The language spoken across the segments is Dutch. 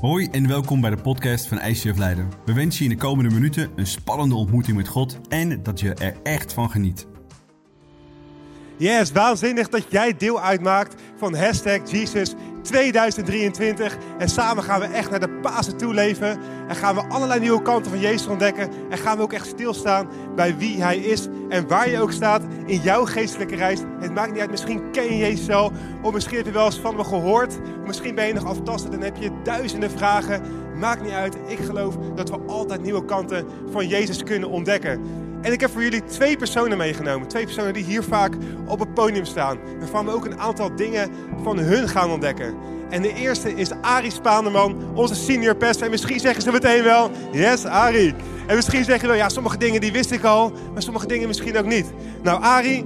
Hoi en welkom bij de podcast van ICF Leiden. We wensen je in de komende minuten een spannende ontmoeting met God en dat je er echt van geniet. Yes, waanzinnig dat jij deel uitmaakt van hashtag Jesus 2023. En samen gaan we echt naar de Pasen toe leven. En gaan we allerlei nieuwe kanten van Jezus ontdekken. En gaan we ook echt stilstaan bij wie Hij is. En waar je ook staat in jouw geestelijke reis. Het maakt niet uit, misschien ken je Jezus al. Of misschien heb je wel eens van me gehoord. Misschien ben je nog aftastend en heb je duizenden vragen. Maakt niet uit, ik geloof dat we altijd nieuwe kanten van Jezus kunnen ontdekken. En ik heb voor jullie twee personen meegenomen. Twee personen die hier vaak op het podium staan. Waarvan we ook een aantal dingen van hun gaan ontdekken. En de eerste is Arie Spaanderman, onze senior pastor. En misschien zeggen ze meteen wel, yes Arie. En misschien zeggen ze wel, ja sommige dingen die wist ik al. Maar sommige dingen misschien ook niet. Nou heeft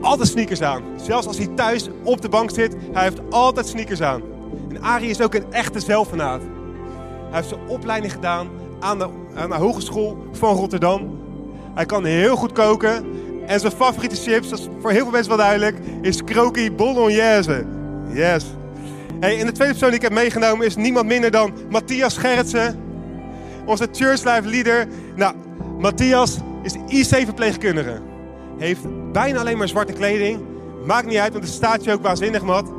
altijd sneakers aan. Zelfs als hij thuis op de bank zit, hij heeft altijd sneakers aan. En Arie is ook een echte zelfvenaat. Hij heeft zijn opleiding gedaan aan de, aan de Hogeschool van Rotterdam. Hij kan heel goed koken. En zijn favoriete chips, dat is voor heel veel mensen wel duidelijk, is croquis bolognese. Yes. Hey, en de tweede persoon die ik heb meegenomen is niemand minder dan Matthias Gerritsen. Onze Church Life leader. Nou, Matthias is IC-verpleegkundige. Heeft bijna alleen maar zwarte kleding. Maakt niet uit, want het staat je ook waanzinnig mat.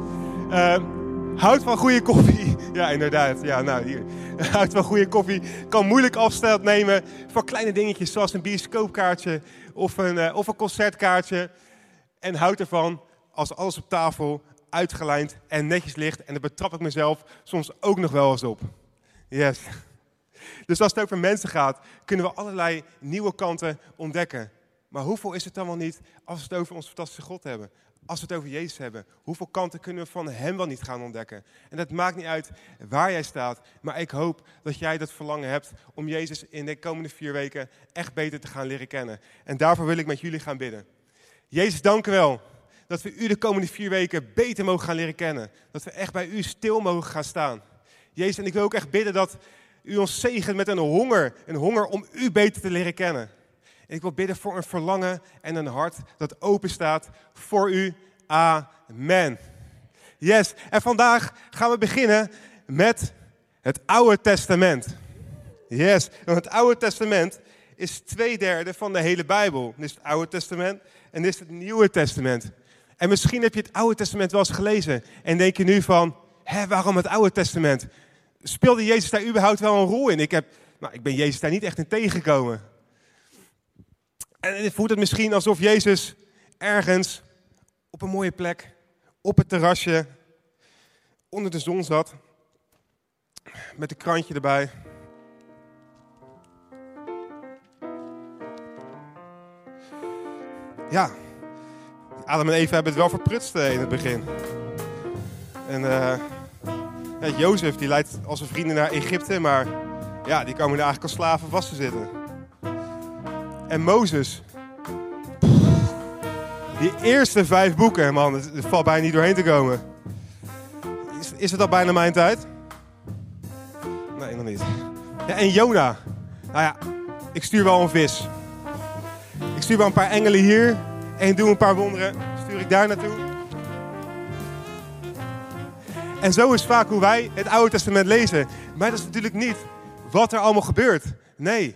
Uh, houdt van goede koffie. Ja, inderdaad. Ja, nou, hier. Houdt van goede koffie. Kan moeilijk afstand nemen voor kleine dingetjes zoals een bioscoopkaartje of een, uh, of een concertkaartje. En houdt ervan als alles op tafel uitgelijnd en netjes ligt. En daar betrap ik mezelf soms ook nog wel eens op. Yes. Dus als het over mensen gaat, kunnen we allerlei nieuwe kanten ontdekken. Maar hoeveel is het dan wel niet als we het over ons fantastische God hebben? Als we het over Jezus hebben, hoeveel kanten kunnen we van Hem wel niet gaan ontdekken? En dat maakt niet uit waar jij staat, maar ik hoop dat jij dat verlangen hebt om Jezus in de komende vier weken echt beter te gaan leren kennen. En daarvoor wil ik met jullie gaan bidden. Jezus, dank u wel dat we u de komende vier weken beter mogen gaan leren kennen. Dat we echt bij u stil mogen gaan staan. Jezus, en ik wil ook echt bidden dat u ons zegent met een honger, een honger om u beter te leren kennen. Ik wil bidden voor een verlangen en een hart dat open staat voor u. Amen. Yes, en vandaag gaan we beginnen met het Oude Testament. Yes, want het Oude Testament is twee derde van de hele Bijbel. Dit is het Oude Testament en dit is het Nieuwe Testament. En misschien heb je het Oude Testament wel eens gelezen en denk je nu van, hè, waarom het Oude Testament? Speelde Jezus daar überhaupt wel een rol in? Ik, heb, nou, ik ben Jezus daar niet echt in tegengekomen. En het voelt het misschien alsof Jezus ergens op een mooie plek, op het terrasje, onder de zon zat, met een krantje erbij. Ja, Adam en Eva hebben het wel verprutst in het begin. En uh, ja, Jozef die leidt als zijn vrienden naar Egypte, maar ja, die komen er eigenlijk als slaven vast te zitten. En Mozes. Die eerste vijf boeken, man, het, valt bijna niet doorheen te komen. Is, is het al bijna mijn tijd? Nee, nog niet. Ja, en Jona. Nou ja, ik stuur wel een vis. Ik stuur wel een paar engelen hier. En doe een paar wonderen. Stuur ik daar naartoe. En zo is vaak hoe wij het Oude Testament lezen. Maar dat is natuurlijk niet wat er allemaal gebeurt. Nee,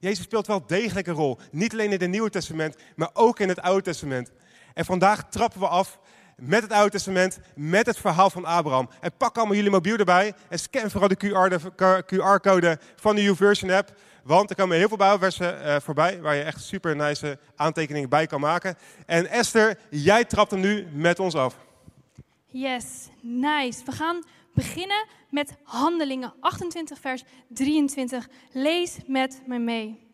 Jezus speelt wel degelijk een rol. Niet alleen in het Nieuwe Testament, maar ook in het Oude Testament. En vandaag trappen we af met het Oude Testament, met het verhaal van Abraham. En pak allemaal jullie mobiel erbij en scan vooral de QR-code van de YouVersion app. Want er komen heel veel Bijbelversen uh, voorbij waar je echt super nice aantekeningen bij kan maken. En Esther, jij trapt hem nu met ons af. Yes, nice. We gaan beginnen met Handelingen 28, vers 23. Lees met me mee.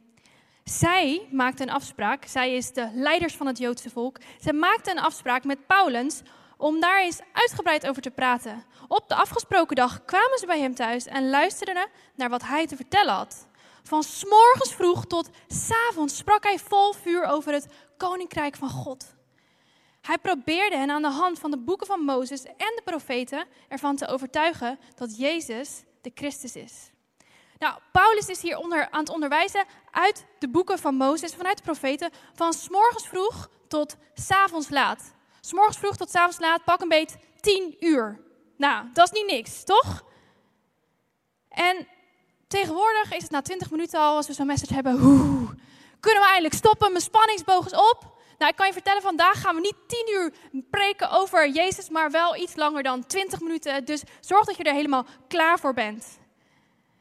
Zij maakte een afspraak, zij is de leiders van het Joodse volk. Zij maakte een afspraak met Paulus om daar eens uitgebreid over te praten. Op de afgesproken dag kwamen ze bij hem thuis en luisterden naar wat hij te vertellen had. Van s'morgens vroeg tot s'avonds sprak hij vol vuur over het koninkrijk van God. Hij probeerde hen aan de hand van de boeken van Mozes en de profeten ervan te overtuigen dat Jezus de Christus is. Nou, Paulus is hier onder, aan het onderwijzen uit de boeken van Mozes, vanuit de profeten, van s'morgens vroeg tot s'avonds laat. S'morgens vroeg tot s'avonds laat, pak een beet 10 uur. Nou, dat is niet niks, toch? En tegenwoordig is het na 20 minuten al, als we zo'n message hebben, hoe, kunnen we eindelijk stoppen? Mijn spanningsboog is op. Nou, ik kan je vertellen, vandaag gaan we niet 10 uur preken over Jezus, maar wel iets langer dan 20 minuten. Dus zorg dat je er helemaal klaar voor bent.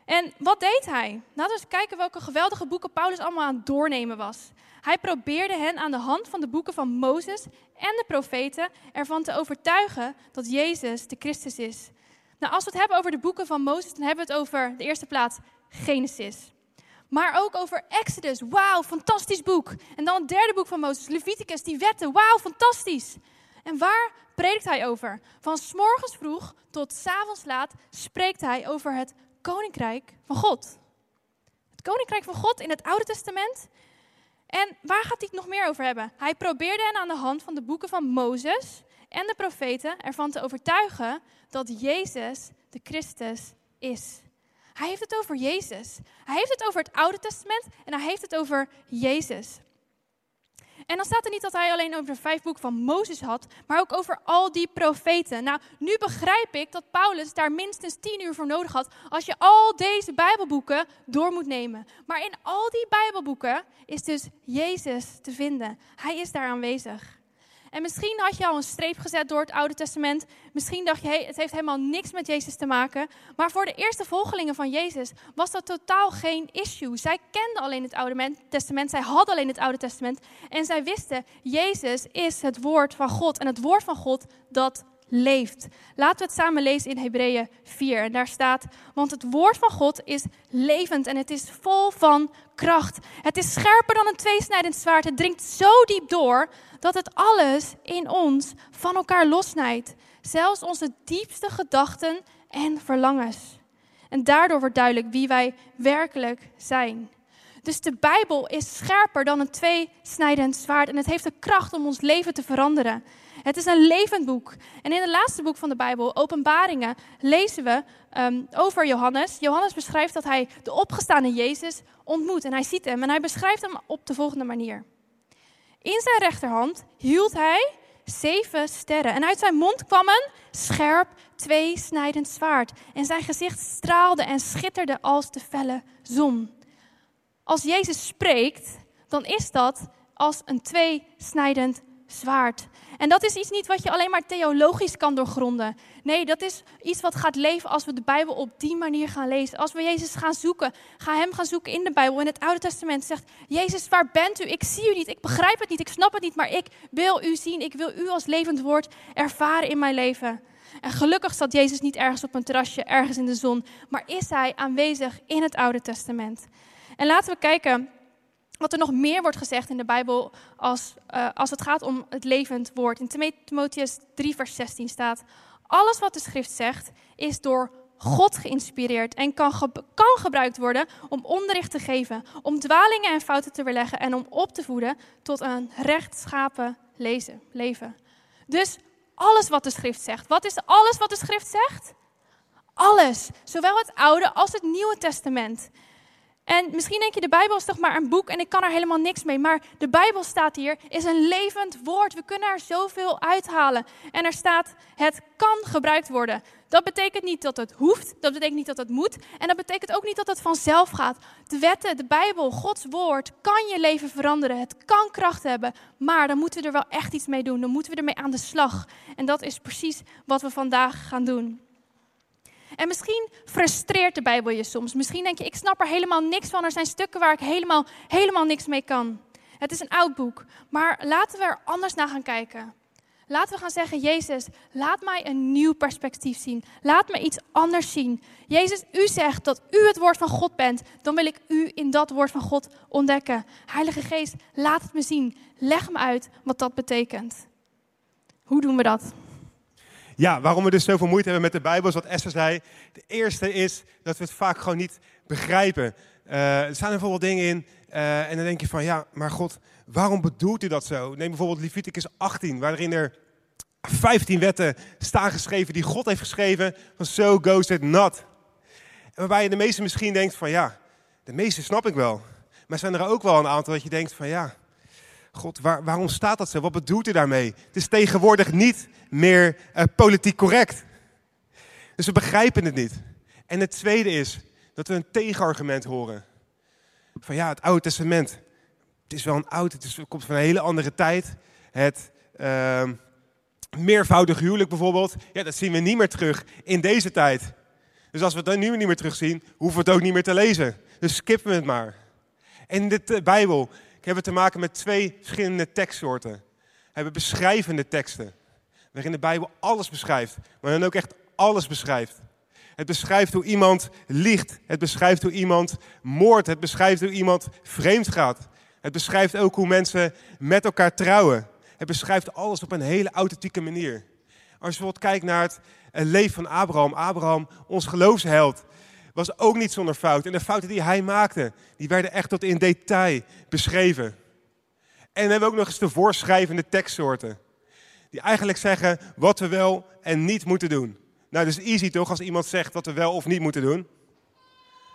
En wat deed hij? Laten we eens kijken welke geweldige boeken Paulus allemaal aan het doornemen was. Hij probeerde hen aan de hand van de boeken van Mozes en de profeten ervan te overtuigen dat Jezus de Christus is. Nou, als we het hebben over de boeken van Mozes, dan hebben we het over de eerste plaats Genesis. Maar ook over Exodus. Wauw, fantastisch boek. En dan het derde boek van Mozes, Leviticus, die wetten. Wauw, fantastisch. En waar predikt hij over? Van s morgens vroeg tot s avonds laat spreekt hij over het koninkrijk van God. Het koninkrijk van God in het Oude Testament. En waar gaat hij het nog meer over hebben? Hij probeerde hen aan de hand van de boeken van Mozes en de profeten ervan te overtuigen dat Jezus de Christus is. Hij heeft het over Jezus. Hij heeft het over het Oude Testament en hij heeft het over Jezus. En dan staat er niet dat hij alleen over de vijf boeken van Mozes had, maar ook over al die profeten. Nou, nu begrijp ik dat Paulus daar minstens tien uur voor nodig had als je al deze Bijbelboeken door moet nemen. Maar in al die Bijbelboeken is dus Jezus te vinden. Hij is daar aanwezig. En misschien had je al een streep gezet door het Oude Testament. Misschien dacht je, hey, het heeft helemaal niks met Jezus te maken. Maar voor de eerste volgelingen van Jezus was dat totaal geen issue. Zij kenden alleen het Oude Testament, zij hadden alleen het Oude Testament. En zij wisten, Jezus is het woord van God. En het woord van God, dat leeft. Laten we het samen lezen in Hebreeën 4. En daar staat, want het woord van God is levend en het is vol van kracht. Het is scherper dan een tweesnijdend zwaard. Het dringt zo diep door dat het alles in ons van elkaar losnijdt. Zelfs onze diepste gedachten en verlangens. En daardoor wordt duidelijk wie wij werkelijk zijn. Dus de Bijbel is scherper dan een tweesnijdend zwaard en het heeft de kracht om ons leven te veranderen. Het is een levend boek. En in het laatste boek van de Bijbel, Openbaringen, lezen we ehm, over Johannes. Johannes beschrijft dat hij de opgestane Jezus ontmoet en hij ziet hem en hij beschrijft hem op de volgende manier. In zijn rechterhand hield hij zeven sterren en uit zijn mond kwam een scherp, tweesnijdend zwaard. En zijn gezicht straalde en schitterde als de felle zon. Als Jezus spreekt, dan is dat als een tweesnijdend zwaard. En dat is iets niet wat je alleen maar theologisch kan doorgronden. Nee, dat is iets wat gaat leven als we de Bijbel op die manier gaan lezen. Als we Jezus gaan zoeken, ga Hem gaan zoeken in de Bijbel. In het Oude Testament zegt, Jezus, waar bent u? Ik zie u niet, ik begrijp het niet, ik snap het niet, maar ik wil u zien. Ik wil u als levend woord ervaren in mijn leven. En gelukkig staat Jezus niet ergens op een terrasje, ergens in de zon, maar is Hij aanwezig in het Oude Testament. En laten we kijken wat er nog meer wordt gezegd in de Bijbel als, uh, als het gaat om het levend woord. In Timotheus 3, vers 16 staat: Alles wat de schrift zegt is door God geïnspireerd en kan, kan gebruikt worden om onderricht te geven, om dwalingen en fouten te weerleggen en om op te voeden tot een rechtschapen lezen, leven. Dus alles wat de schrift zegt. Wat is alles wat de schrift zegt? Alles, zowel het Oude als het Nieuwe Testament. En misschien denk je, de Bijbel is toch maar een boek en ik kan er helemaal niks mee. Maar de Bijbel staat hier, is een levend woord. We kunnen er zoveel uithalen. En er staat, het kan gebruikt worden. Dat betekent niet dat het hoeft, dat betekent niet dat het moet. En dat betekent ook niet dat het vanzelf gaat. De wetten, de Bijbel, Gods woord kan je leven veranderen. Het kan kracht hebben. Maar dan moeten we er wel echt iets mee doen. Dan moeten we ermee aan de slag. En dat is precies wat we vandaag gaan doen. En misschien frustreert de Bijbel je soms. Misschien denk je, ik snap er helemaal niks van. Er zijn stukken waar ik helemaal, helemaal niks mee kan. Het is een oud boek. Maar laten we er anders naar gaan kijken. Laten we gaan zeggen, Jezus, laat mij een nieuw perspectief zien. Laat me iets anders zien. Jezus, u zegt dat u het woord van God bent. Dan wil ik u in dat woord van God ontdekken. Heilige Geest, laat het me zien. Leg me uit wat dat betekent. Hoe doen we dat? Ja, waarom we dus zoveel moeite hebben met de Bijbel, is wat Esther zei. De eerste is dat we het vaak gewoon niet begrijpen. Uh, er staan bijvoorbeeld dingen in uh, en dan denk je van, ja, maar God, waarom bedoelt u dat zo? Neem bijvoorbeeld Leviticus 18, waarin er 15 wetten staan geschreven die God heeft geschreven, van so goes it not. Waarbij je de meeste misschien denkt van, ja, de meeste snap ik wel. Maar zijn er ook wel een aantal dat je denkt van, ja, God, waar, waarom staat dat zo? Wat bedoelt u daarmee? Het is tegenwoordig niet meer uh, politiek correct. Dus we begrijpen het niet. En het tweede is dat we een tegenargument horen. Van ja, het Oude Testament. Het is wel een oud, het, het komt van een hele andere tijd. Het uh, meervoudig huwelijk bijvoorbeeld. Ja, dat zien we niet meer terug in deze tijd. Dus als we het nu niet meer terugzien, hoeven we het ook niet meer te lezen. Dus skippen we het maar. En in de Bijbel hebben we te maken met twee verschillende tekstsoorten. We hebben beschrijvende teksten, waarin de Bijbel alles beschrijft, maar dan ook echt alles beschrijft. Het beschrijft hoe iemand liegt. Het beschrijft hoe iemand moordt. Het beschrijft hoe iemand vreemd gaat. Het beschrijft ook hoe mensen met elkaar trouwen. Het beschrijft alles op een hele authentieke manier. Als je bijvoorbeeld kijkt naar het leven van Abraham. Abraham, ons geloofsheld, was ook niet zonder fouten. En de fouten die hij maakte, die werden echt tot in detail beschreven. En we hebben ook nog eens de voorschrijvende tekstsoorten. Die eigenlijk zeggen wat we wel en niet moeten doen. Nou, dat is easy toch als iemand zegt wat we wel of niet moeten doen?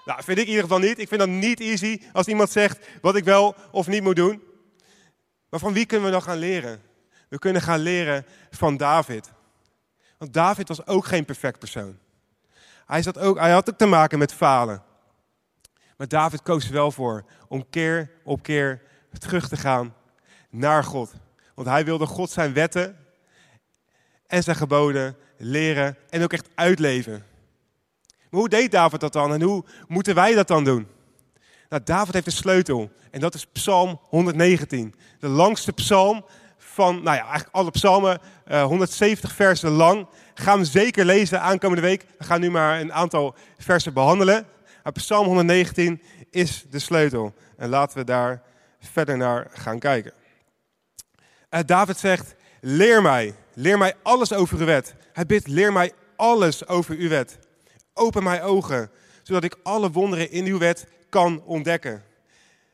Nou, vind ik in ieder geval niet. Ik vind dat niet easy als iemand zegt wat ik wel of niet moet doen. Maar van wie kunnen we dan gaan leren? We kunnen gaan leren van David. Want David was ook geen perfect persoon. Hij, zat ook, hij had ook te maken met falen. Maar David koos er wel voor om keer op keer terug te gaan naar God. Want hij wilde God zijn wetten en zijn geboden leren en ook echt uitleven. Maar hoe deed David dat dan en hoe moeten wij dat dan doen? Nou, David heeft een sleutel en dat is Psalm 119. De langste psalm van, nou ja, eigenlijk alle psalmen, 170 eh, versen lang. Gaan we zeker lezen aankomende week. We gaan nu maar een aantal versen behandelen. Psalm 119 is de sleutel. En laten we daar verder naar gaan kijken. Uh, David zegt, leer mij, leer mij alles over uw wet. Hij bidt, leer mij alles over uw wet. Open mijn ogen, zodat ik alle wonderen in uw wet kan ontdekken.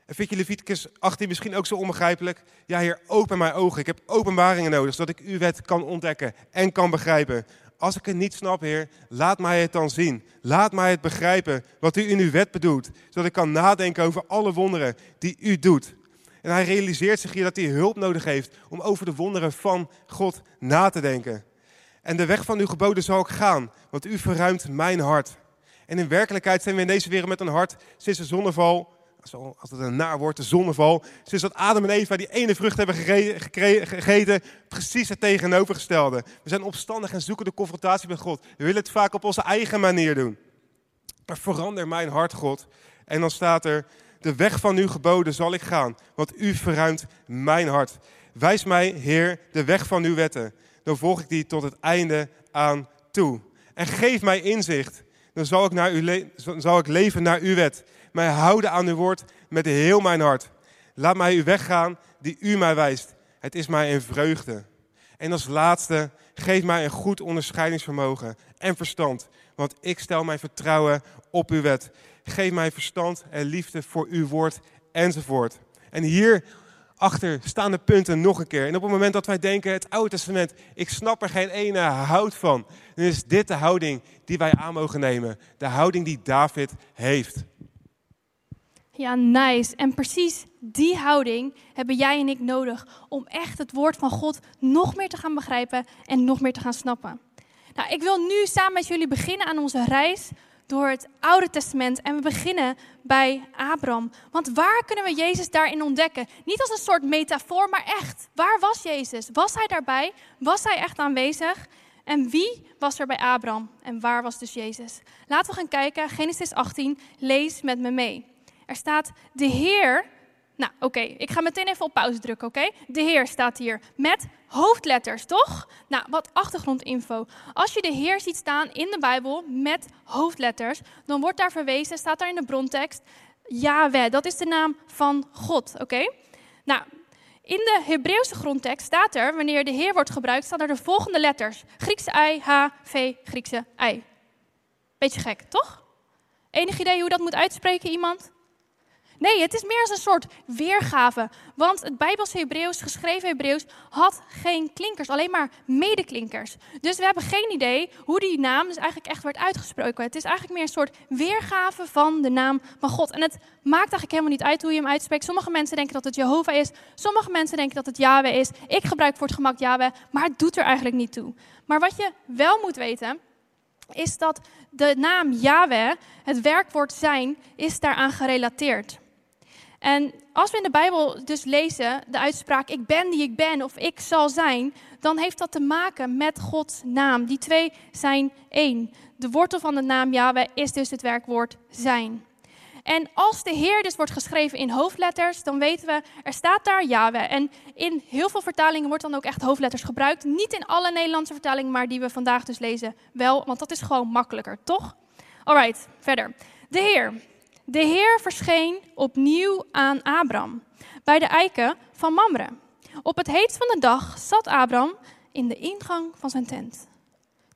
Vind je Leviticus 18 misschien ook zo onbegrijpelijk? Ja, Heer, open mijn ogen. Ik heb openbaringen nodig, zodat ik uw wet kan ontdekken en kan begrijpen. Als ik het niet snap, Heer, laat mij het dan zien. Laat mij het begrijpen wat u in uw wet bedoelt, zodat ik kan nadenken over alle wonderen die u doet. En hij realiseert zich hier dat hij hulp nodig heeft om over de wonderen van God na te denken. En de weg van uw geboden zal ik gaan, want u verruimt mijn hart. En in werkelijkheid zijn we in deze wereld met een hart sinds de zonneval, als het een naar wordt, de zonneval, sinds dat Adam en Eva die ene vrucht hebben gegeten, precies het tegenovergestelde. We zijn opstandig en zoeken de confrontatie met God. We willen het vaak op onze eigen manier doen. Maar verander mijn hart, God. En dan staat er, de weg van uw geboden zal ik gaan, want u verruimt mijn hart. Wijs mij, Heer, de weg van uw wetten dan volg ik die tot het einde aan toe. En geef mij inzicht, dan zal ik, naar u zal ik leven naar uw wet. Mij houden aan uw woord met heel mijn hart. Laat mij u weggaan die u mij wijst. Het is mij een vreugde. En als laatste, geef mij een goed onderscheidingsvermogen en verstand. Want ik stel mijn vertrouwen op uw wet. Geef mij verstand en liefde voor uw woord enzovoort. En hier achter staande punten nog een keer. En op het moment dat wij denken, het Oude Testament, ik snap er geen ene hout van. Dan is dit de houding die wij aan mogen nemen. De houding die David heeft. Ja, nice. En precies die houding hebben jij en ik nodig om echt het woord van God nog meer te gaan begrijpen en nog meer te gaan snappen. Nou, ik wil nu samen met jullie beginnen aan onze reis door het Oude Testament en we beginnen bij Abraham. Want waar kunnen we Jezus daarin ontdekken? Niet als een soort metafoor, maar echt. Waar was Jezus? Was hij daarbij? Was hij echt aanwezig? En wie was er bij Abraham? En waar was dus Jezus? Laten we gaan kijken. Genesis 18, lees met me mee. Er staat, de Heer nou, oké, ik ga meteen even op pauze drukken, oké? De Heer staat hier met hoofdletters, toch? Nou, wat achtergrondinfo. Als je de Heer ziet staan in de Bijbel met hoofdletters, dan wordt daar verwezen, staat daar in de brontekst, Yahweh, dat is de naam van God, oké? Nou, in de Hebreeuwse grondtekst staat er, wanneer de Heer wordt gebruikt, staan er de volgende letters. Griekse I, H, V, Griekse I. Beetje gek, toch? Enig idee hoe dat moet uitspreken, iemand? Nee, het is meer als een soort weergave. Want het Bijbelse Hebreeuws, geschreven Hebreeuws, had geen klinkers, alleen maar medeklinkers. Dus we hebben geen idee hoe die naam dus eigenlijk echt werd uitgesproken. Het is eigenlijk meer een soort weergave van de naam van God. En het maakt eigenlijk helemaal niet uit hoe je hem uitspreekt. Sommige mensen denken dat het Jehovah is, sommige mensen denken dat het Yahweh is. Ik gebruik voor het gemak Yahweh, maar het doet er eigenlijk niet toe. Maar wat je wel moet weten, is dat de naam Yahweh, het werkwoord zijn, is daaraan gerelateerd. En als we in de Bijbel dus lezen de uitspraak ik ben die ik ben of ik zal zijn, dan heeft dat te maken met Gods naam. Die twee zijn één. De wortel van de naam Yahweh is dus het werkwoord zijn. En als de Heer dus wordt geschreven in hoofdletters, dan weten we, er staat daar Yahweh. En in heel veel vertalingen wordt dan ook echt hoofdletters gebruikt. Niet in alle Nederlandse vertalingen, maar die we vandaag dus lezen wel, want dat is gewoon makkelijker, toch? Alright, verder. De Heer. De Heer verscheen opnieuw aan Abram bij de eiken van Mamre. Op het heetst van de dag zat Abram in de ingang van zijn tent.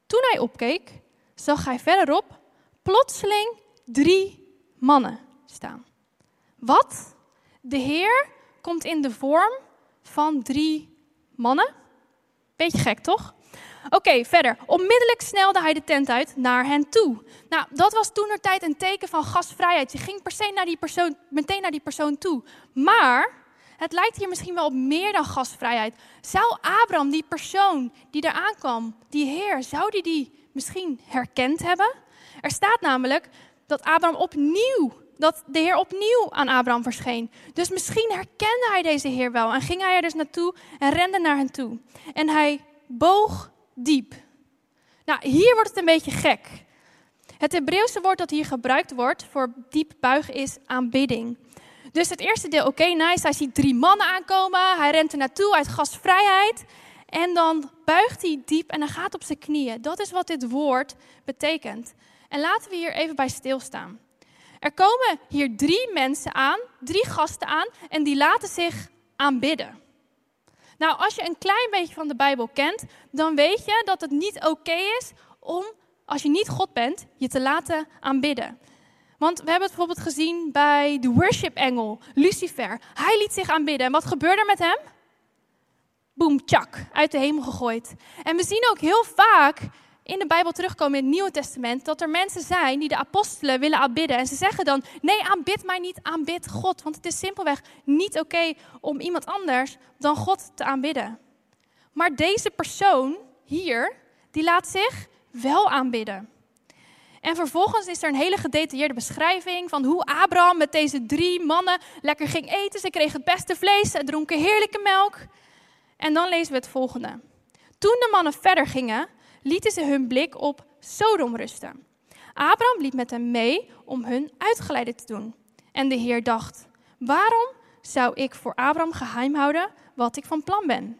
Toen hij opkeek, zag hij verderop plotseling drie mannen staan. Wat? De Heer komt in de vorm van drie mannen? Beetje gek, toch? Oké, verder. Onmiddellijk snelde hij de tent uit naar hen toe. Nou, dat was toen tijd een teken van gastvrijheid. Je ging per se naar die persoon, meteen naar die persoon toe. Maar het lijkt hier misschien wel op meer dan gastvrijheid. Zou Abraham, die persoon die daar aankwam, die Heer, zou die die misschien herkend hebben? Er staat namelijk dat Abraham opnieuw, dat de Heer opnieuw aan Abraham verscheen. Dus misschien herkende hij deze Heer wel en ging hij er dus naartoe en rende naar hen toe. En hij boog diep. Nou, hier wordt het een beetje gek. Het Hebreeuwse woord dat hier gebruikt wordt voor diep buigen is aanbidding. Dus het eerste deel, oké, nice. Hij ziet drie mannen aankomen. Hij rent er naartoe uit gastvrijheid. En dan buigt hij diep en hij gaat op zijn knieën. Dat is wat dit woord betekent. En laten we hier even bij stilstaan. Er komen hier drie mensen aan, drie gasten aan, en die laten zich aanbidden. Nou, als je een klein beetje van de Bijbel kent, dan weet je dat het niet oké is om, als je niet God bent, je te laten aanbidden. Want we hebben het bijvoorbeeld gezien bij de worship-engel, Lucifer. Hij liet zich aanbidden. En wat gebeurde er met hem? Boom, tjak, uit de hemel gegooid. En we zien ook heel vaak in de Bijbel terugkomen in het Nieuwe Testament dat er mensen zijn die de apostelen willen aanbidden. En ze zeggen dan: Nee, aanbid mij niet, aanbid God. Want het is simpelweg niet oké om iemand anders dan God te aanbidden. Maar deze persoon hier, die laat zich wel aanbidden. En vervolgens is er een hele gedetailleerde beschrijving van hoe Abraham met deze drie mannen lekker ging eten. Ze kregen het beste vlees en dronken heerlijke melk. En dan lezen we het volgende. Toen de mannen verder gingen, lieten ze hun blik op Sodom rusten. Abraham liep met hem mee om hun uitgeleide te doen. En de Heer dacht: Waarom zou ik voor Abraham geheim houden wat ik van plan ben?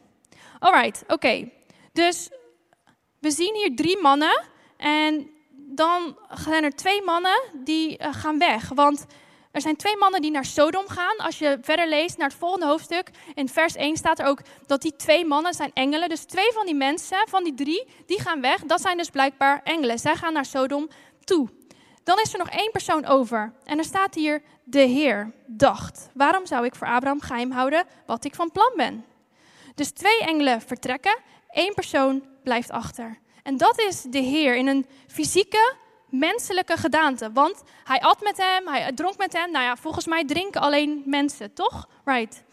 Alright, oké. Dus we zien hier drie mannen en dan zijn er twee mannen die uh, gaan weg. Want er zijn twee mannen die naar Sodom gaan. Als je verder leest naar het volgende hoofdstuk, in vers 1 staat er ook dat die twee mannen zijn engelen. Dus twee van die mensen, van die drie, die gaan weg. Dat zijn dus blijkbaar engelen. Zij gaan naar Sodom toe. Dan is er nog één persoon over. En er staat hier, de Heer dacht. Waarom zou ik voor Abraham geheim houden wat ik van plan ben? Dus twee engelen vertrekken, één persoon blijft achter. En dat is de Heer in een fysieke, menselijke gedaante. Want hij at met hem, hij dronk met hem. Nou ja, volgens mij drinken alleen mensen, toch? Right.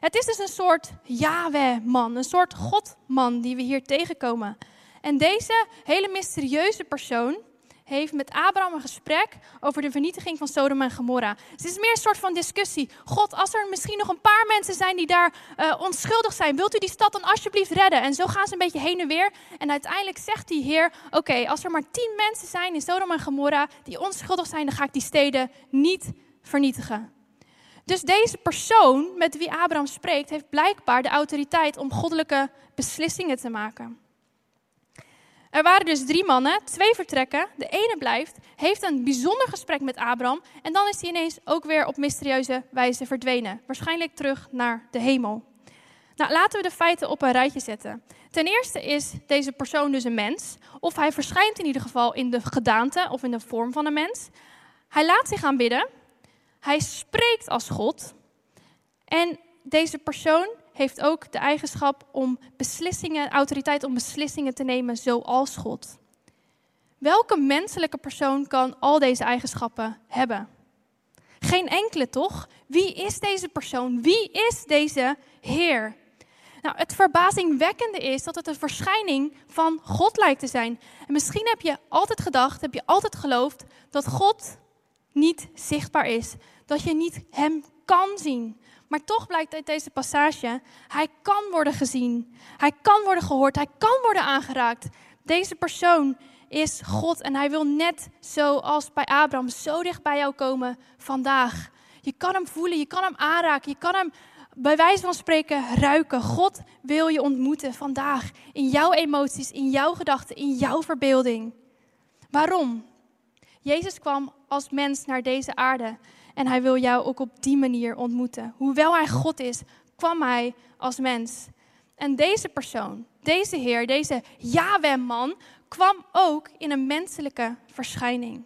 Het is dus een soort Yahweh-man, een soort God-man die we hier tegenkomen. En deze hele mysterieuze persoon, heeft met Abraham een gesprek over de vernietiging van Sodom en Gomorra. het is meer een soort van discussie. God, als er misschien nog een paar mensen zijn die daar uh, onschuldig zijn, wilt u die stad dan alsjeblieft redden? En zo gaan ze een beetje heen en weer. En uiteindelijk zegt die Heer: Oké, als er maar tien mensen zijn in Sodom en Gomorra die onschuldig zijn, dan ga ik die steden niet vernietigen. Dus deze persoon met wie Abraham spreekt, heeft blijkbaar de autoriteit om goddelijke beslissingen te maken. Er waren dus drie mannen, twee vertrekken, de ene blijft, heeft een bijzonder gesprek met Abraham en dan is hij ineens ook weer op mysterieuze wijze verdwenen. Waarschijnlijk terug naar de hemel. Nou, laten we de feiten op een rijtje zetten. Ten eerste is deze persoon dus een mens, of hij verschijnt in ieder geval in de gedaante of in de vorm van een mens. Hij laat zich aanbidden, hij spreekt als God en deze persoon heeft ook de eigenschap om beslissingen, autoriteit om beslissingen te nemen zoals God. Welke menselijke persoon kan al deze eigenschappen hebben? Geen enkele toch? Wie is deze persoon? Wie is deze Heer? Nou, het verbazingwekkende is dat het een verschijning van God lijkt te zijn. En misschien heb je altijd gedacht, heb je altijd geloofd dat God niet zichtbaar is. Dat je niet Hem kan zien. Maar toch blijkt uit deze passage, Hij kan worden gezien. Hij kan worden gehoord. Hij kan worden aangeraakt. Deze persoon is God en Hij wil net zoals bij Abraham zo dicht bij jou komen vandaag. Je kan Hem voelen, je kan Hem aanraken, je kan Hem bij wijze van spreken ruiken. God wil je ontmoeten vandaag in jouw emoties, in jouw gedachten, in jouw verbeelding. Waarom? Jezus kwam als mens naar deze aarde en hij wil jou ook op die manier ontmoeten. Hoewel hij God is, kwam hij als mens. En deze persoon, deze Heer, deze Yahweh-man, kwam ook in een menselijke verschijning.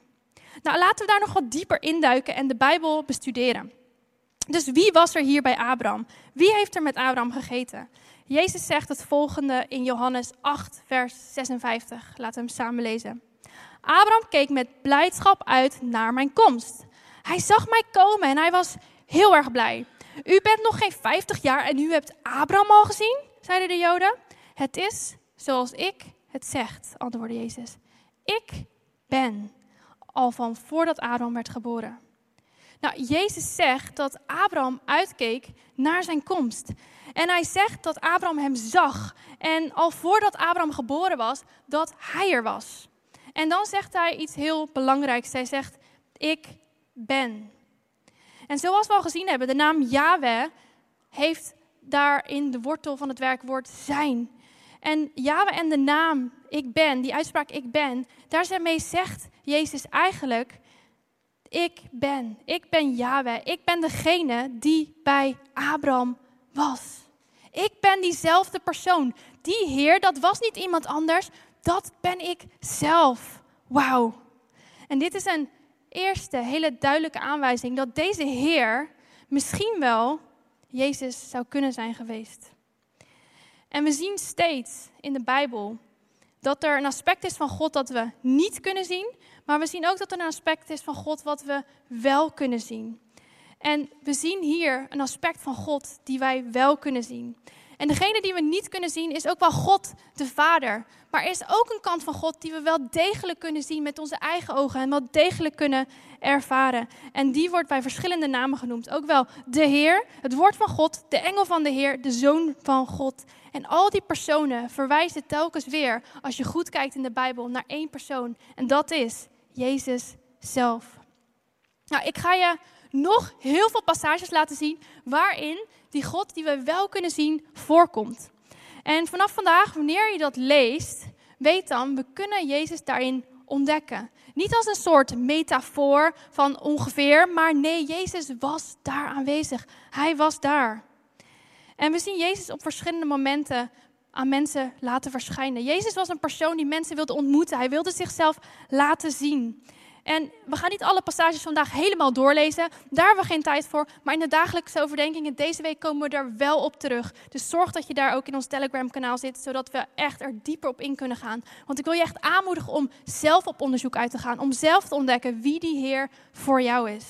Nou, laten we daar nog wat dieper induiken en de Bijbel bestuderen. Dus wie was er hier bij Abraham? Wie heeft er met Abraham gegeten? Jezus zegt het volgende in Johannes 8, vers 56. Laten we hem samen lezen. Abraham keek met blijdschap uit naar mijn komst. Hij zag mij komen en hij was heel erg blij. U bent nog geen 50 jaar en u hebt Abraham al gezien, zeiden de Joden. Het is zoals ik het zegt, antwoordde Jezus. Ik ben al van voordat Abraham werd geboren. Nou, Jezus zegt dat Abraham uitkeek naar zijn komst. En hij zegt dat Abraham hem zag. En al voordat Abraham geboren was, dat hij er was. En dan zegt hij iets heel belangrijks. Hij zegt, ik ben. En zoals we al gezien hebben, de naam Yahweh heeft daarin de wortel van het werkwoord zijn. En Yahweh en de naam ik ben, die uitspraak ik ben, daarmee zegt Jezus eigenlijk, ik ben, ik ben Yahweh, ik ben degene die bij Abraham was. Ik ben diezelfde persoon. Die Heer, dat was niet iemand anders, dat ben ik zelf. Wauw. En dit is een eerste hele duidelijke aanwijzing dat deze Heer misschien wel Jezus zou kunnen zijn geweest. En we zien steeds in de Bijbel dat er een aspect is van God dat we niet kunnen zien, maar we zien ook dat er een aspect is van God wat we wel kunnen zien. En we zien hier een aspect van God die wij wel kunnen zien. En degene die we niet kunnen zien is ook wel God, de Vader. Maar er is ook een kant van God die we wel degelijk kunnen zien met onze eigen ogen en wel degelijk kunnen ervaren. En die wordt bij verschillende namen genoemd. Ook wel de Heer, het woord van God, de engel van de Heer, de zoon van God. En al die personen verwijzen telkens weer, als je goed kijkt in de Bijbel, naar één persoon. En dat is Jezus zelf. Nou, ik ga je nog heel veel passages laten zien waarin die God die we wel kunnen zien voorkomt. En vanaf vandaag, wanneer je dat leest, weet dan, we kunnen Jezus daarin ontdekken. Niet als een soort metafoor van ongeveer, maar nee, Jezus was daar aanwezig. Hij was daar. En we zien Jezus op verschillende momenten aan mensen laten verschijnen. Jezus was een persoon die mensen wilde ontmoeten. Hij wilde zichzelf laten zien. En we gaan niet alle passages vandaag helemaal doorlezen. Daar hebben we geen tijd voor. Maar in de dagelijkse overdenkingen deze week komen we er wel op terug. Dus zorg dat je daar ook in ons Telegram kanaal zit. Zodat we echt er dieper op in kunnen gaan. Want ik wil je echt aanmoedigen om zelf op onderzoek uit te gaan. Om zelf te ontdekken wie die Heer voor jou is.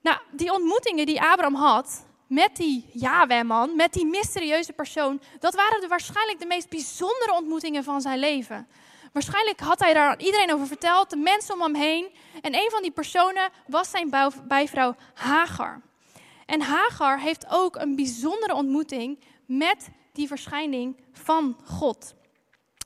Nou, die ontmoetingen die Abraham had met die Yahweh-man, met die mysterieuze persoon, dat waren de, waarschijnlijk de meest bijzondere ontmoetingen van zijn leven. Waarschijnlijk had hij daar aan iedereen over verteld, de mensen om hem heen. En een van die personen was zijn bijvrouw Hagar. En Hagar heeft ook een bijzondere ontmoeting met die verschijning van God.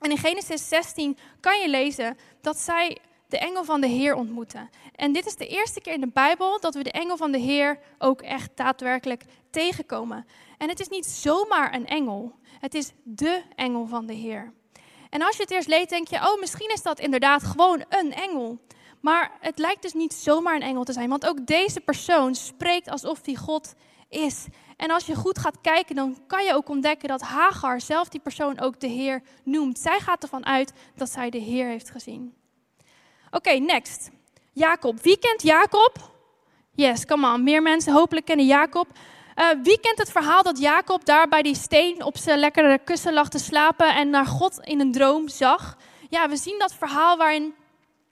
En in Genesis 16 kan je lezen dat zij de engel van de Heer ontmoeten. En dit is de eerste keer in de Bijbel dat we de engel van de Heer ook echt daadwerkelijk tegenkomen. En het is niet zomaar een engel, het is de engel van de Heer. En als je het eerst leest, denk je, oh, misschien is dat inderdaad gewoon een engel. Maar het lijkt dus niet zomaar een engel te zijn, want ook deze persoon spreekt alsof hij God is. En als je goed gaat kijken, dan kan je ook ontdekken dat Hagar zelf die persoon ook de Heer noemt. Zij gaat ervan uit dat zij de Heer heeft gezien. Oké, next. Jacob. Wie kent Jacob? Yes, come on. Meer mensen hopelijk kennen Jacob. Uh, wie kent het verhaal dat Jacob daar bij die steen op zijn lekkere kussen lag te slapen en naar God in een droom zag? Ja, we zien dat verhaal waarin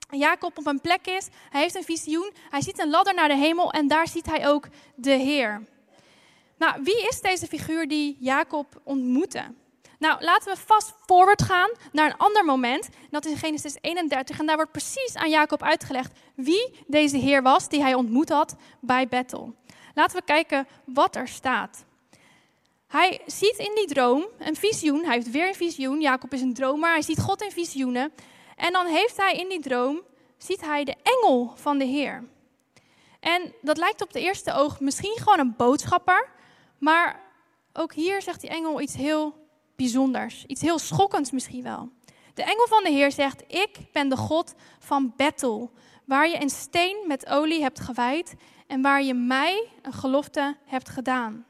Jacob op een plek is. Hij heeft een visioen. Hij ziet een ladder naar de hemel en daar ziet hij ook de Heer. Nou, wie is deze figuur die Jacob ontmoette? Nou, laten we vast forward gaan naar een ander moment. Dat is Genesis 31. En daar wordt precies aan Jacob uitgelegd wie deze Heer was die hij ontmoet had bij Bethel. Laten we kijken wat er staat. Hij ziet in die droom een visioen. Hij heeft weer een visioen. Jacob is een dromer. Hij ziet God in visioenen. En dan heeft hij in die droom, ziet hij de engel van de Heer. En dat lijkt op de eerste oog misschien gewoon een boodschapper. Maar ook hier zegt die engel iets heel bijzonders. Iets heel schokkends misschien wel. De engel van de Heer zegt: Ik ben de God van Bethel, waar je een steen met olie hebt gewijd en waar je mij een gelofte hebt gedaan.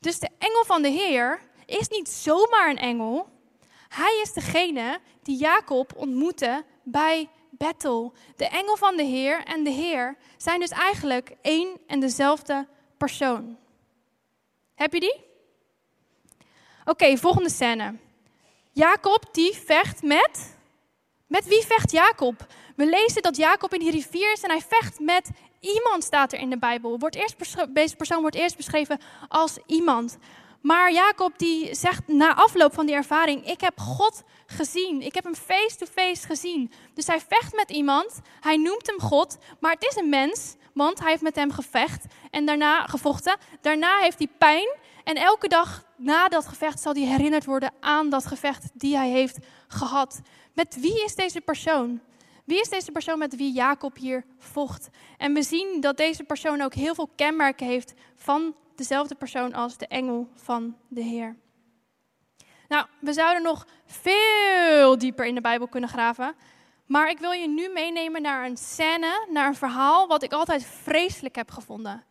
Dus de engel van de Heer is niet zomaar een engel. Hij is degene die Jacob ontmoette bij Bethel. De engel van de Heer en de Heer zijn dus eigenlijk één en dezelfde persoon. Heb je die? Oké, volgende scène. Jacob die vecht met. Met wie vecht Jacob? We lezen dat Jacob in die rivier is en hij vecht met iemand, staat er in de Bijbel. Eerst deze persoon wordt eerst beschreven als iemand. Maar Jacob die zegt na afloop van die ervaring: Ik heb God gezien. Ik heb hem face-to-face gezien. Dus hij vecht met iemand. Hij noemt hem God. Maar het is een mens, want hij heeft met hem gevecht en daarna gevochten. Daarna heeft hij pijn. En elke dag na dat gevecht zal hij herinnerd worden aan dat gevecht die hij heeft gehad. Met wie is deze persoon? Wie is deze persoon met wie Jacob hier vocht? En we zien dat deze persoon ook heel veel kenmerken heeft van dezelfde persoon als de engel van de Heer. Nou, we zouden nog veel dieper in de Bijbel kunnen graven. Maar ik wil je nu meenemen naar een scène, naar een verhaal wat ik altijd vreselijk heb gevonden.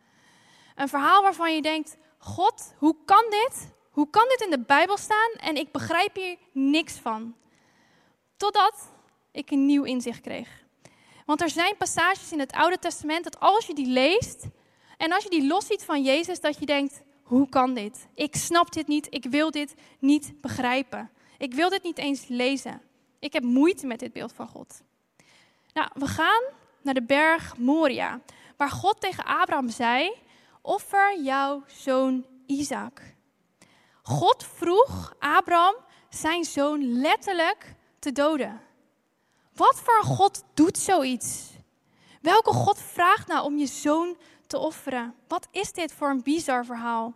Een verhaal waarvan je denkt: God, hoe kan dit? Hoe kan dit in de Bijbel staan en ik begrijp hier niks van? Totdat ik een nieuw inzicht kreeg. Want er zijn passages in het Oude Testament dat als je die leest en als je die losziet van Jezus, dat je denkt: hoe kan dit? Ik snap dit niet, ik wil dit niet begrijpen. Ik wil dit niet eens lezen. Ik heb moeite met dit beeld van God. Nou, we gaan naar de berg Moria, waar God tegen Abraham zei: offer jouw zoon Isaac. God vroeg Abraham zijn zoon letterlijk te doden. Wat voor God doet zoiets? Welke God vraagt nou om je zoon te offeren? Wat is dit voor een bizar verhaal?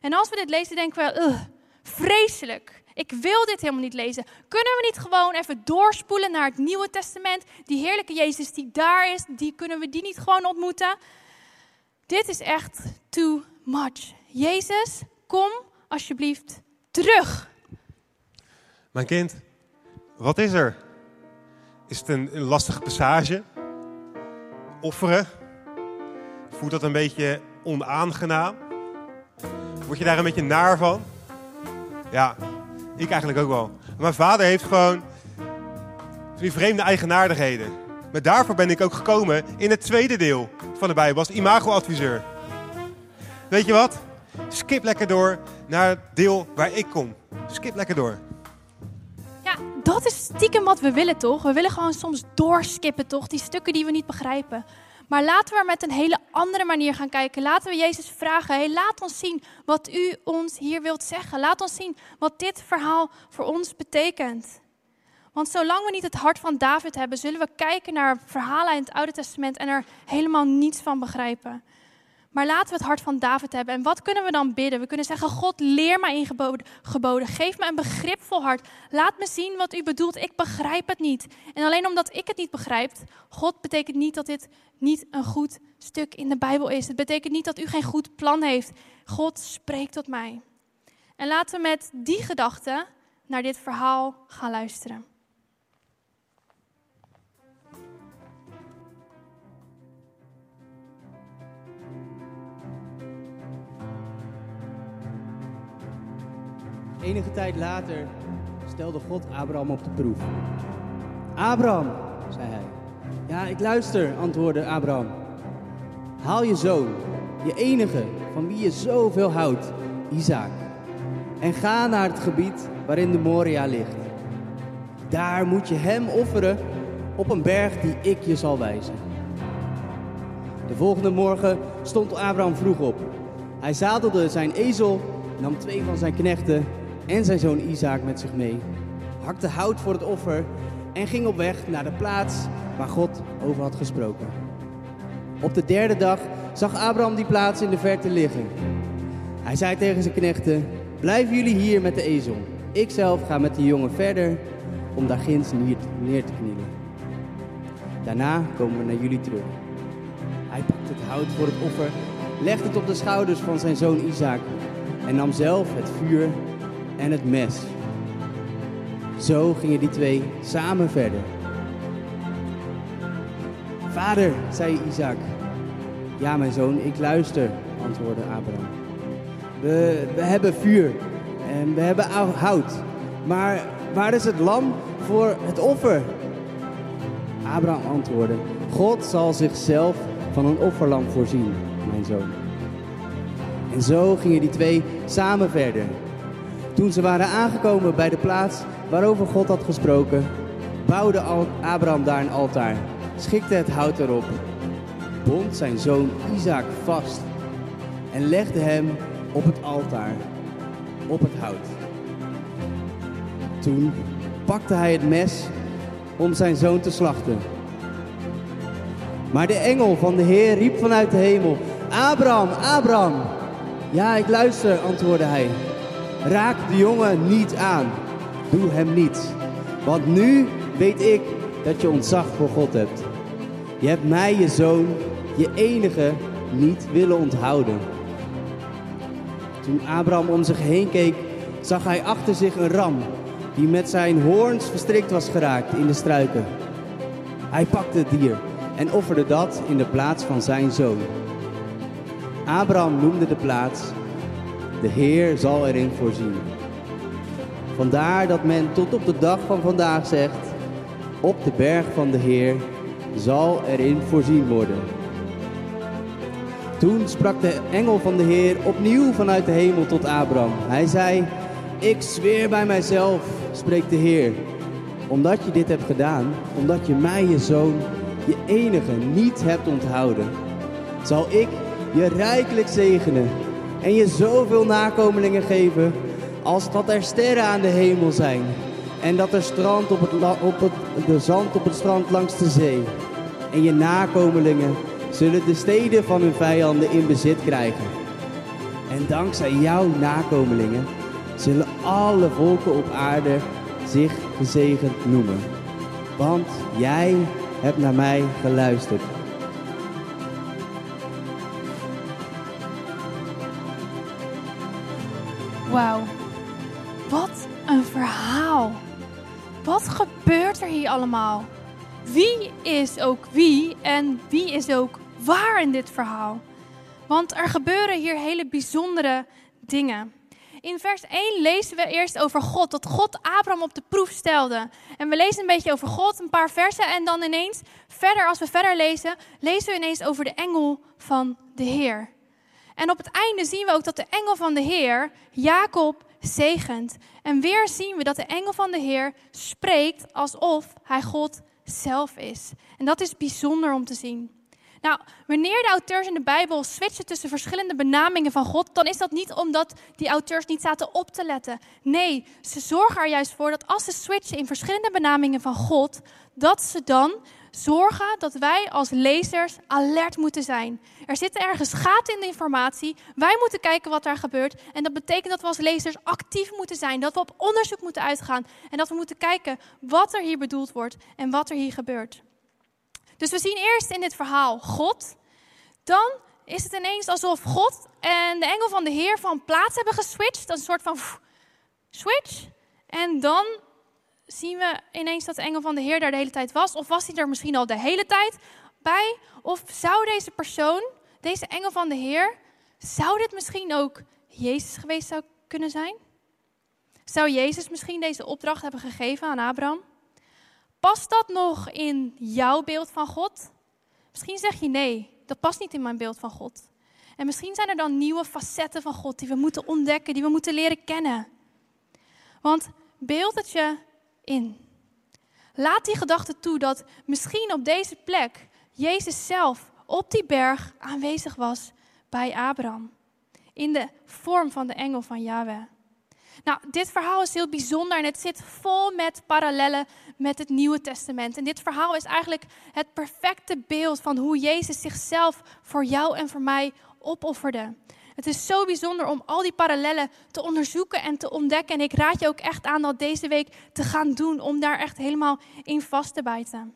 En als we dit lezen, denken we, vreselijk. Ik wil dit helemaal niet lezen. Kunnen we niet gewoon even doorspoelen naar het Nieuwe Testament? Die heerlijke Jezus die daar is, die kunnen we die niet gewoon ontmoeten? Dit is echt too much. Jezus, kom alsjeblieft terug. Mijn kind, wat is er? Is het een, lastige passage? Offeren? Voelt dat een beetje onaangenaam? Word je daar een beetje naar van? Ja, ik eigenlijk ook wel. Mijn vader heeft gewoon die vreemde eigenaardigheden. Maar daarvoor ben ik ook gekomen in het tweede deel van de Bijbel als imago-adviseur. Weet je wat? Skip lekker door naar het deel waar ik kom. Skip lekker door. Dat is stiekem wat we willen, toch? We willen gewoon soms doorskippen, toch? Die stukken die we niet begrijpen. Maar laten we er met een hele andere manier gaan kijken. Laten we Jezus vragen: hey, laat ons zien wat u ons hier wilt zeggen. Laat ons zien wat dit verhaal voor ons betekent. Want zolang we niet het hart van David hebben, zullen we kijken naar verhalen in het Oude Testament en er helemaal niets van begrijpen. Maar laten we het hart van David hebben. En wat kunnen we dan bidden? We kunnen zeggen: God, leer mij in geboden. Geef me een begripvol hart. Laat me zien wat u bedoelt. Ik begrijp het niet. En alleen omdat ik het niet begrijp, God betekent niet dat dit niet een goed stuk in de Bijbel is. Het betekent niet dat u geen goed plan heeft. God spreekt tot mij. En laten we met die gedachte naar dit verhaal gaan luisteren. Enige tijd later stelde God Abraham op de proef. Abraham, zei hij. Ja, ik luister, antwoordde Abraham. Haal je zoon, je enige, van wie je zoveel houdt, Isaac. En ga naar het gebied waarin de Moria ligt. Daar moet je hem offeren op een berg die ik je zal wijzen. De volgende morgen stond Abraham vroeg op. Hij zadelde zijn ezel, nam twee van zijn knechten en zijn zoon Isaac met zich mee, hakte hout voor het offer en ging op weg naar de plaats waar God over had gesproken. Op de derde dag zag Abraham die plaats in de verte liggen. Hij zei tegen zijn knechten: Blijven jullie hier met de ezel. Ik zelf ga met de jongen verder om daar ginds neer te knielen. Daarna komen we naar jullie terug. Hij pakte het hout voor het offer, legde het op de schouders van zijn zoon Isaac en nam zelf het vuur en het mes. Zo gingen die twee samen verder. Vader, zei Isaac. Ja, mijn zoon, ik luister, antwoordde Abraham. We, we hebben vuur en we hebben hout. Maar waar is het lam voor het offer? Abraham antwoordde: God zal zichzelf van een offerlam voorzien, mijn zoon. En zo gingen die twee samen verder. Toen ze waren aangekomen bij de plaats waarover God had gesproken, bouwde Abraham daar een altaar, schikte het hout erop, bond zijn zoon Isaac vast en legde hem op het altaar, op het hout. Toen pakte hij het mes om zijn zoon te slachten. Maar de engel van de Heer riep vanuit de hemel: Abraham, Abraham. Ja, ik luister, antwoordde hij. Raak de jongen niet aan. Doe hem niet. Want nu weet ik dat je ontzag voor God hebt. Je hebt mij, je zoon, je enige, niet willen onthouden. Toen Abraham om zich heen keek, zag hij achter zich een ram die met zijn hoorns verstrikt was geraakt in de struiken. Hij pakte het dier en offerde dat in de plaats van zijn zoon. Abraham noemde de plaats, de Heer zal erin voorzien. Vandaar dat men tot op de dag van vandaag zegt, op de berg van de Heer zal erin voorzien worden. Toen sprak de engel van de Heer opnieuw vanuit de hemel tot Abraham. Hij zei, ik zweer bij mijzelf, spreekt de Heer, omdat je dit hebt gedaan, omdat je mij, je zoon, je enige, niet hebt onthouden, zal ik je rijkelijk zegenen en je zoveel nakomelingen geven als dat er sterren aan de hemel zijn en dat er strand op het, op het de zand op het strand langs de zee. En je nakomelingen zullen de steden van hun vijanden in bezit krijgen. En dankzij jouw nakomelingen zullen alle volken op aarde zich gezegend noemen. Want jij hebt naar mij geluisterd. Wauw, wat een verhaal. Wat gebeurt er hier allemaal? Wie is ook wie en wie is ook waar in dit verhaal? Want er gebeuren hier hele bijzondere dingen. In vers 1 lezen we eerst over God, dat God Abraham op de proef stelde. En we lezen een beetje over God, een paar versen. En dan ineens, verder, als we verder lezen, lezen we ineens over de engel van de Heer. En op het einde zien we ook dat de engel van de Heer Jacob zegent. En weer zien we dat de engel van de Heer spreekt alsof hij God zelf is. En dat is bijzonder om te zien. Nou, wanneer de auteurs in de Bijbel switchen tussen verschillende benamingen van God, dan is dat niet omdat die auteurs niet zaten op te letten. Nee, ze zorgen er juist voor dat als ze switchen in verschillende benamingen van God, dat ze dan zorgen dat wij als lezers alert moeten zijn. Er zitten ergens gaten in de informatie. Wij moeten kijken wat daar gebeurt. En dat betekent dat we als lezers actief moeten zijn. Dat we op onderzoek moeten uitgaan. En dat we moeten kijken wat er hier bedoeld wordt en wat er hier gebeurt. Dus we zien eerst in dit verhaal God. Dan is het ineens alsof God en de engel van de Heer van plaats hebben geswitcht. Een soort van switch. En dan zien we ineens dat de engel van de Heer daar de hele tijd was. Of was hij er misschien al de hele tijd bij? Of zou deze persoon, deze engel van de Heer, zou dit misschien ook Jezus geweest zou kunnen zijn? Zou Jezus misschien deze opdracht hebben gegeven aan Abraham? Past dat nog in jouw beeld van God? Misschien zeg je nee, dat past niet in mijn beeld van God. En misschien zijn er dan nieuwe facetten van God die we moeten ontdekken, die we moeten leren kennen. Want beeld het je in. Laat die gedachte toe dat misschien op deze plek Jezus zelf op die berg aanwezig was bij Abraham. in de vorm van de engel van Yahweh. Nou, dit verhaal is heel bijzonder en het zit vol met parallellen met het Nieuwe Testament. En dit verhaal is eigenlijk het perfecte beeld van hoe Jezus zichzelf voor jou en voor mij opofferde. Het is zo bijzonder om al die parallellen te onderzoeken en te ontdekken. En ik raad je ook echt aan dat deze week te gaan doen om daar echt helemaal in vast te bijten.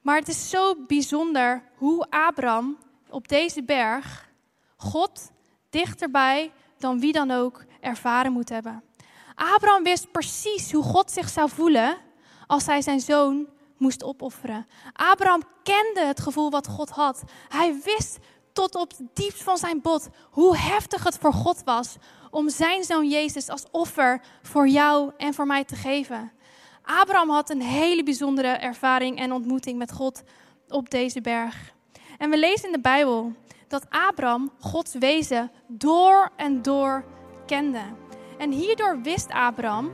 Maar het is zo bijzonder hoe Abraham op deze berg God dichterbij dan wie dan ook ervaren moet hebben. Abraham wist precies hoe God zich zou voelen als hij zijn zoon moest opofferen. Abraham kende het gevoel wat God had. Hij wist tot op het diepst van zijn bot hoe heftig het voor God was om zijn zoon Jezus als offer voor jou en voor mij te geven. Abraham had een hele bijzondere ervaring en ontmoeting met God op deze berg. En we lezen in de Bijbel dat Abraham Gods wezen door en door kende. En hierdoor wist Abraham,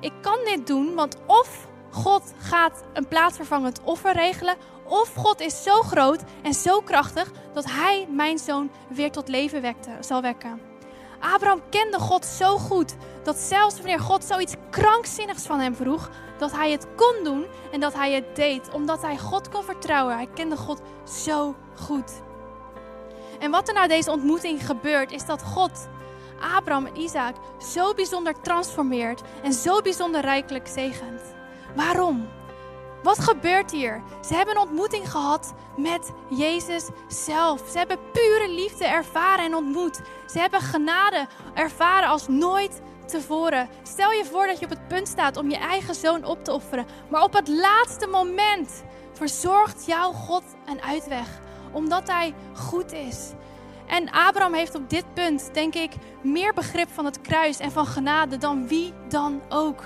ik kan dit doen, want of God gaat een plaatsvervangend offer regelen, of God is zo groot en zo krachtig dat hij mijn zoon weer tot leven wekte, zal wekken. Abraham kende God zo goed dat zelfs wanneer God zoiets krankzinnigs van hem vroeg, dat hij het kon doen en dat hij het deed, omdat hij God kon vertrouwen. Hij kende God zo goed. En wat er na deze ontmoeting gebeurt, is dat God Abraham en Isaac zo bijzonder transformeert en zo bijzonder rijkelijk zegent. Waarom? Wat gebeurt hier? Ze hebben een ontmoeting gehad met Jezus zelf. Ze hebben pure liefde ervaren en ontmoet. Ze hebben genade ervaren als nooit tevoren. Stel je voor dat je op het punt staat om je eigen zoon op te offeren. Maar op het laatste moment verzorgt jouw God een uitweg. Omdat hij goed is. En Abraham heeft op dit punt, denk ik, meer begrip van het kruis en van genade dan wie dan ook.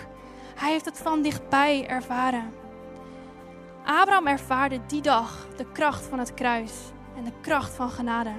Hij heeft het van dichtbij ervaren. Abraham ervaarde die dag de kracht van het kruis en de kracht van genade.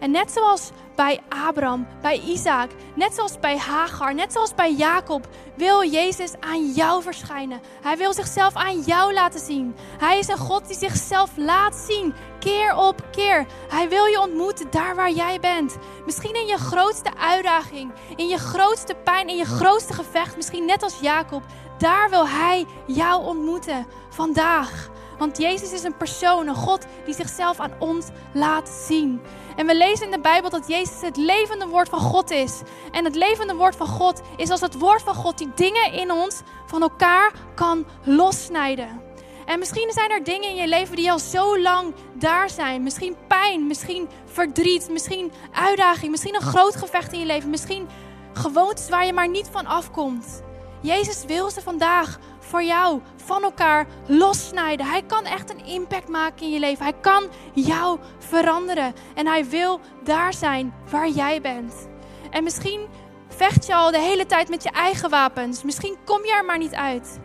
En net zoals bij Abraham, bij Isaac, net zoals bij Hagar, net zoals bij Jacob, wil Jezus aan jou verschijnen. Hij wil zichzelf aan jou laten zien. Hij is een God die zichzelf laat zien, keer op keer. Hij wil je ontmoeten daar waar jij bent. Misschien in je grootste uitdaging, in je grootste pijn, in je grootste gevecht, misschien net als Jacob. Daar wil Hij jou ontmoeten vandaag. Want Jezus is een persoon, een God die zichzelf aan ons laat zien. En we lezen in de Bijbel dat Jezus het levende woord van God is. En het levende woord van God is als het woord van God die dingen in ons van elkaar kan lossnijden. En misschien zijn er dingen in je leven die al zo lang daar zijn. Misschien pijn, misschien verdriet, misschien uitdaging, misschien een groot gevecht in je leven. Misschien gewoontes waar je maar niet van afkomt. Jezus wil ze vandaag voor jou van elkaar lossnijden. Hij kan echt een impact maken in je leven. Hij kan jou veranderen. En hij wil daar zijn waar jij bent. En misschien vecht je al de hele tijd met je eigen wapens. Misschien kom je er maar niet uit.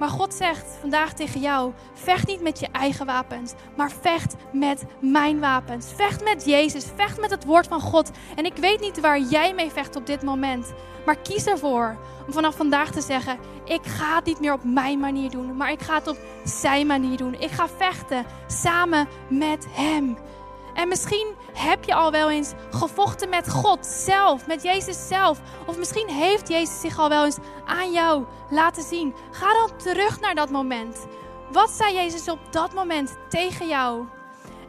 Maar God zegt vandaag tegen jou: vecht niet met je eigen wapens, maar vecht met mijn wapens. Vecht met Jezus, vecht met het woord van God. En ik weet niet waar jij mee vecht op dit moment, maar kies ervoor om vanaf vandaag te zeggen: ik ga het niet meer op mijn manier doen, maar ik ga het op zijn manier doen. Ik ga vechten samen met Hem. En misschien heb je al wel eens gevochten met God zelf, met Jezus zelf. Of misschien heeft Jezus zich al wel eens aan jou laten zien. Ga dan terug naar dat moment. Wat zei Jezus op dat moment tegen jou?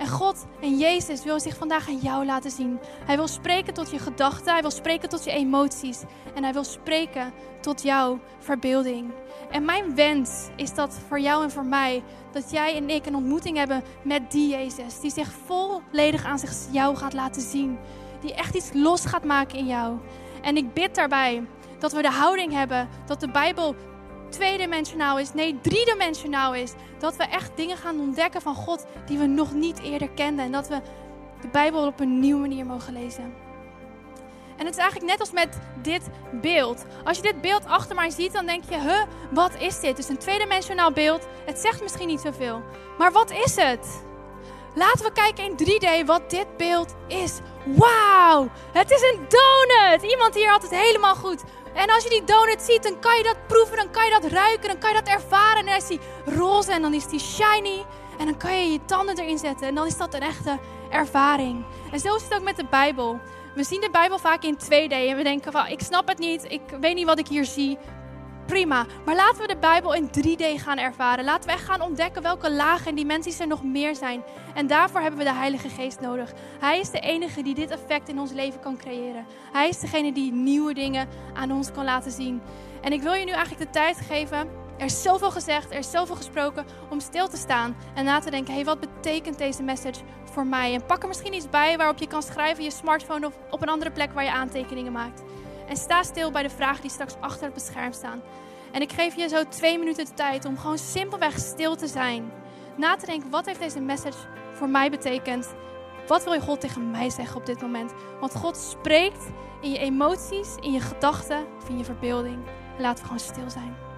En God en Jezus wil zich vandaag aan jou laten zien. Hij wil spreken tot je gedachten, hij wil spreken tot je emoties en hij wil spreken tot jouw verbeelding. En mijn wens is dat voor jou en voor mij, dat jij en ik een ontmoeting hebben met die Jezus, die zich volledig aan zich, jou gaat laten zien, die echt iets los gaat maken in jou. En ik bid daarbij dat we de houding hebben dat de Bijbel tweedimensionaal is, nee, driedimensionaal is. Dat we echt dingen gaan ontdekken van God die we nog niet eerder kenden. En dat we de Bijbel op een nieuwe manier mogen lezen. En het is eigenlijk net als met dit beeld. Als je dit beeld achter mij ziet, dan denk je, huh, wat is dit? Is een tweedimensionaal beeld. Het zegt misschien niet zoveel. Maar wat is het? Laten we kijken in 3D wat dit beeld is. Wauw, het is een donut. Iemand hier had het helemaal goed. En als je die donut ziet, dan kan je dat proeven, dan kan je dat ruiken, dan kan je dat ervaren. En dan is die roze en dan is die shiny. En dan kan je je tanden erin zetten en dan is dat een echte ervaring. En zo is het ook met de Bijbel. We zien de Bijbel vaak in 2D en we denken van, ik snap het niet, ik weet niet wat ik hier zie. Prima, maar laten we de Bijbel in 3D gaan ervaren. Laten we echt gaan ontdekken welke lagen en dimensies er nog meer zijn. En daarvoor hebben we de Heilige Geest nodig. Hij is de enige die dit effect in ons leven kan creëren. Hij is degene die nieuwe dingen aan ons kan laten zien. En ik wil je nu eigenlijk de tijd geven. Er is zoveel gezegd, er is zoveel gesproken om stil te staan en na te denken: hey, wat betekent deze message voor mij? En pak er misschien iets bij waarop je kan schrijven, je smartphone of op een andere plek waar je aantekeningen maakt. En sta stil bij de vragen die straks achter het bescherm staan. En ik geef je zo twee minuten de tijd om gewoon simpelweg stil te zijn. Na te denken: wat heeft deze message voor mij betekend? Wat wil je God tegen mij zeggen op dit moment? Want God spreekt in je emoties, in je gedachten of in je verbeelding. En laten we gewoon stil zijn.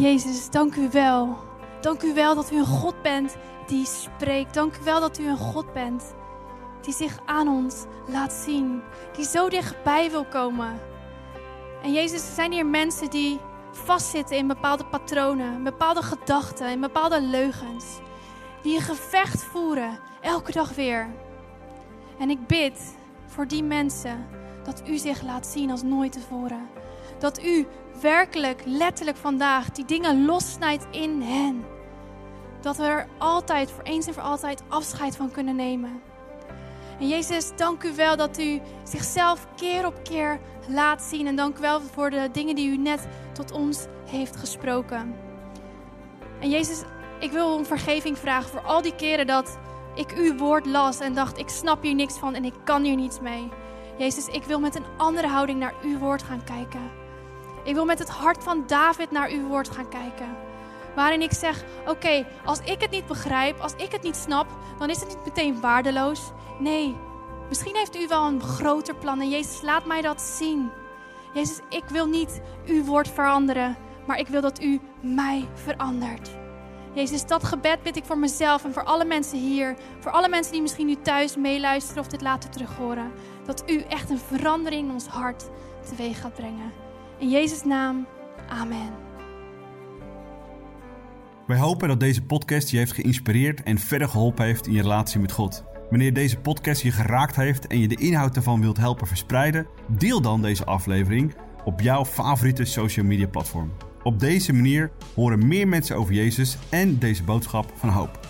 Jezus, dank u wel. Dank u wel dat u een God bent die spreekt. Dank u wel dat u een God bent die zich aan ons laat zien. Die zo dichtbij wil komen. En Jezus, er zijn hier mensen die vastzitten in bepaalde patronen, bepaalde gedachten, in bepaalde leugens. Die een gevecht voeren, elke dag weer. En ik bid voor die mensen dat u zich laat zien als nooit tevoren. Dat u werkelijk, letterlijk vandaag die dingen lossnijdt in hen. Dat we er altijd, voor eens en voor altijd, afscheid van kunnen nemen. En Jezus, dank u wel dat u zichzelf keer op keer laat zien. En dank u wel voor de dingen die u net tot ons heeft gesproken. En Jezus, ik wil om vergeving vragen voor al die keren dat ik uw woord las en dacht, ik snap hier niks van en ik kan hier niets mee. Jezus, ik wil met een andere houding naar uw woord gaan kijken. Ik wil met het hart van David naar uw woord gaan kijken. Waarin ik zeg: Oké, als ik het niet begrijp, als ik het niet snap, dan is het niet meteen waardeloos. Nee, misschien heeft u wel een groter plan. En Jezus, laat mij dat zien. Jezus, ik wil niet uw woord veranderen, maar ik wil dat u mij verandert. Jezus, dat gebed bid ik voor mezelf en voor alle mensen hier. Voor alle mensen die misschien nu thuis meeluisteren of dit later terug horen. Dat u echt een verandering in ons hart teweeg gaat brengen. In Jezus' naam, amen. Wij hopen dat deze podcast je heeft geïnspireerd en verder geholpen heeft in je relatie met God. Wanneer deze podcast je geraakt heeft en je de inhoud ervan wilt helpen verspreiden, deel dan deze aflevering op jouw favoriete social media platform. Op deze manier horen meer mensen over Jezus en deze boodschap van hoop.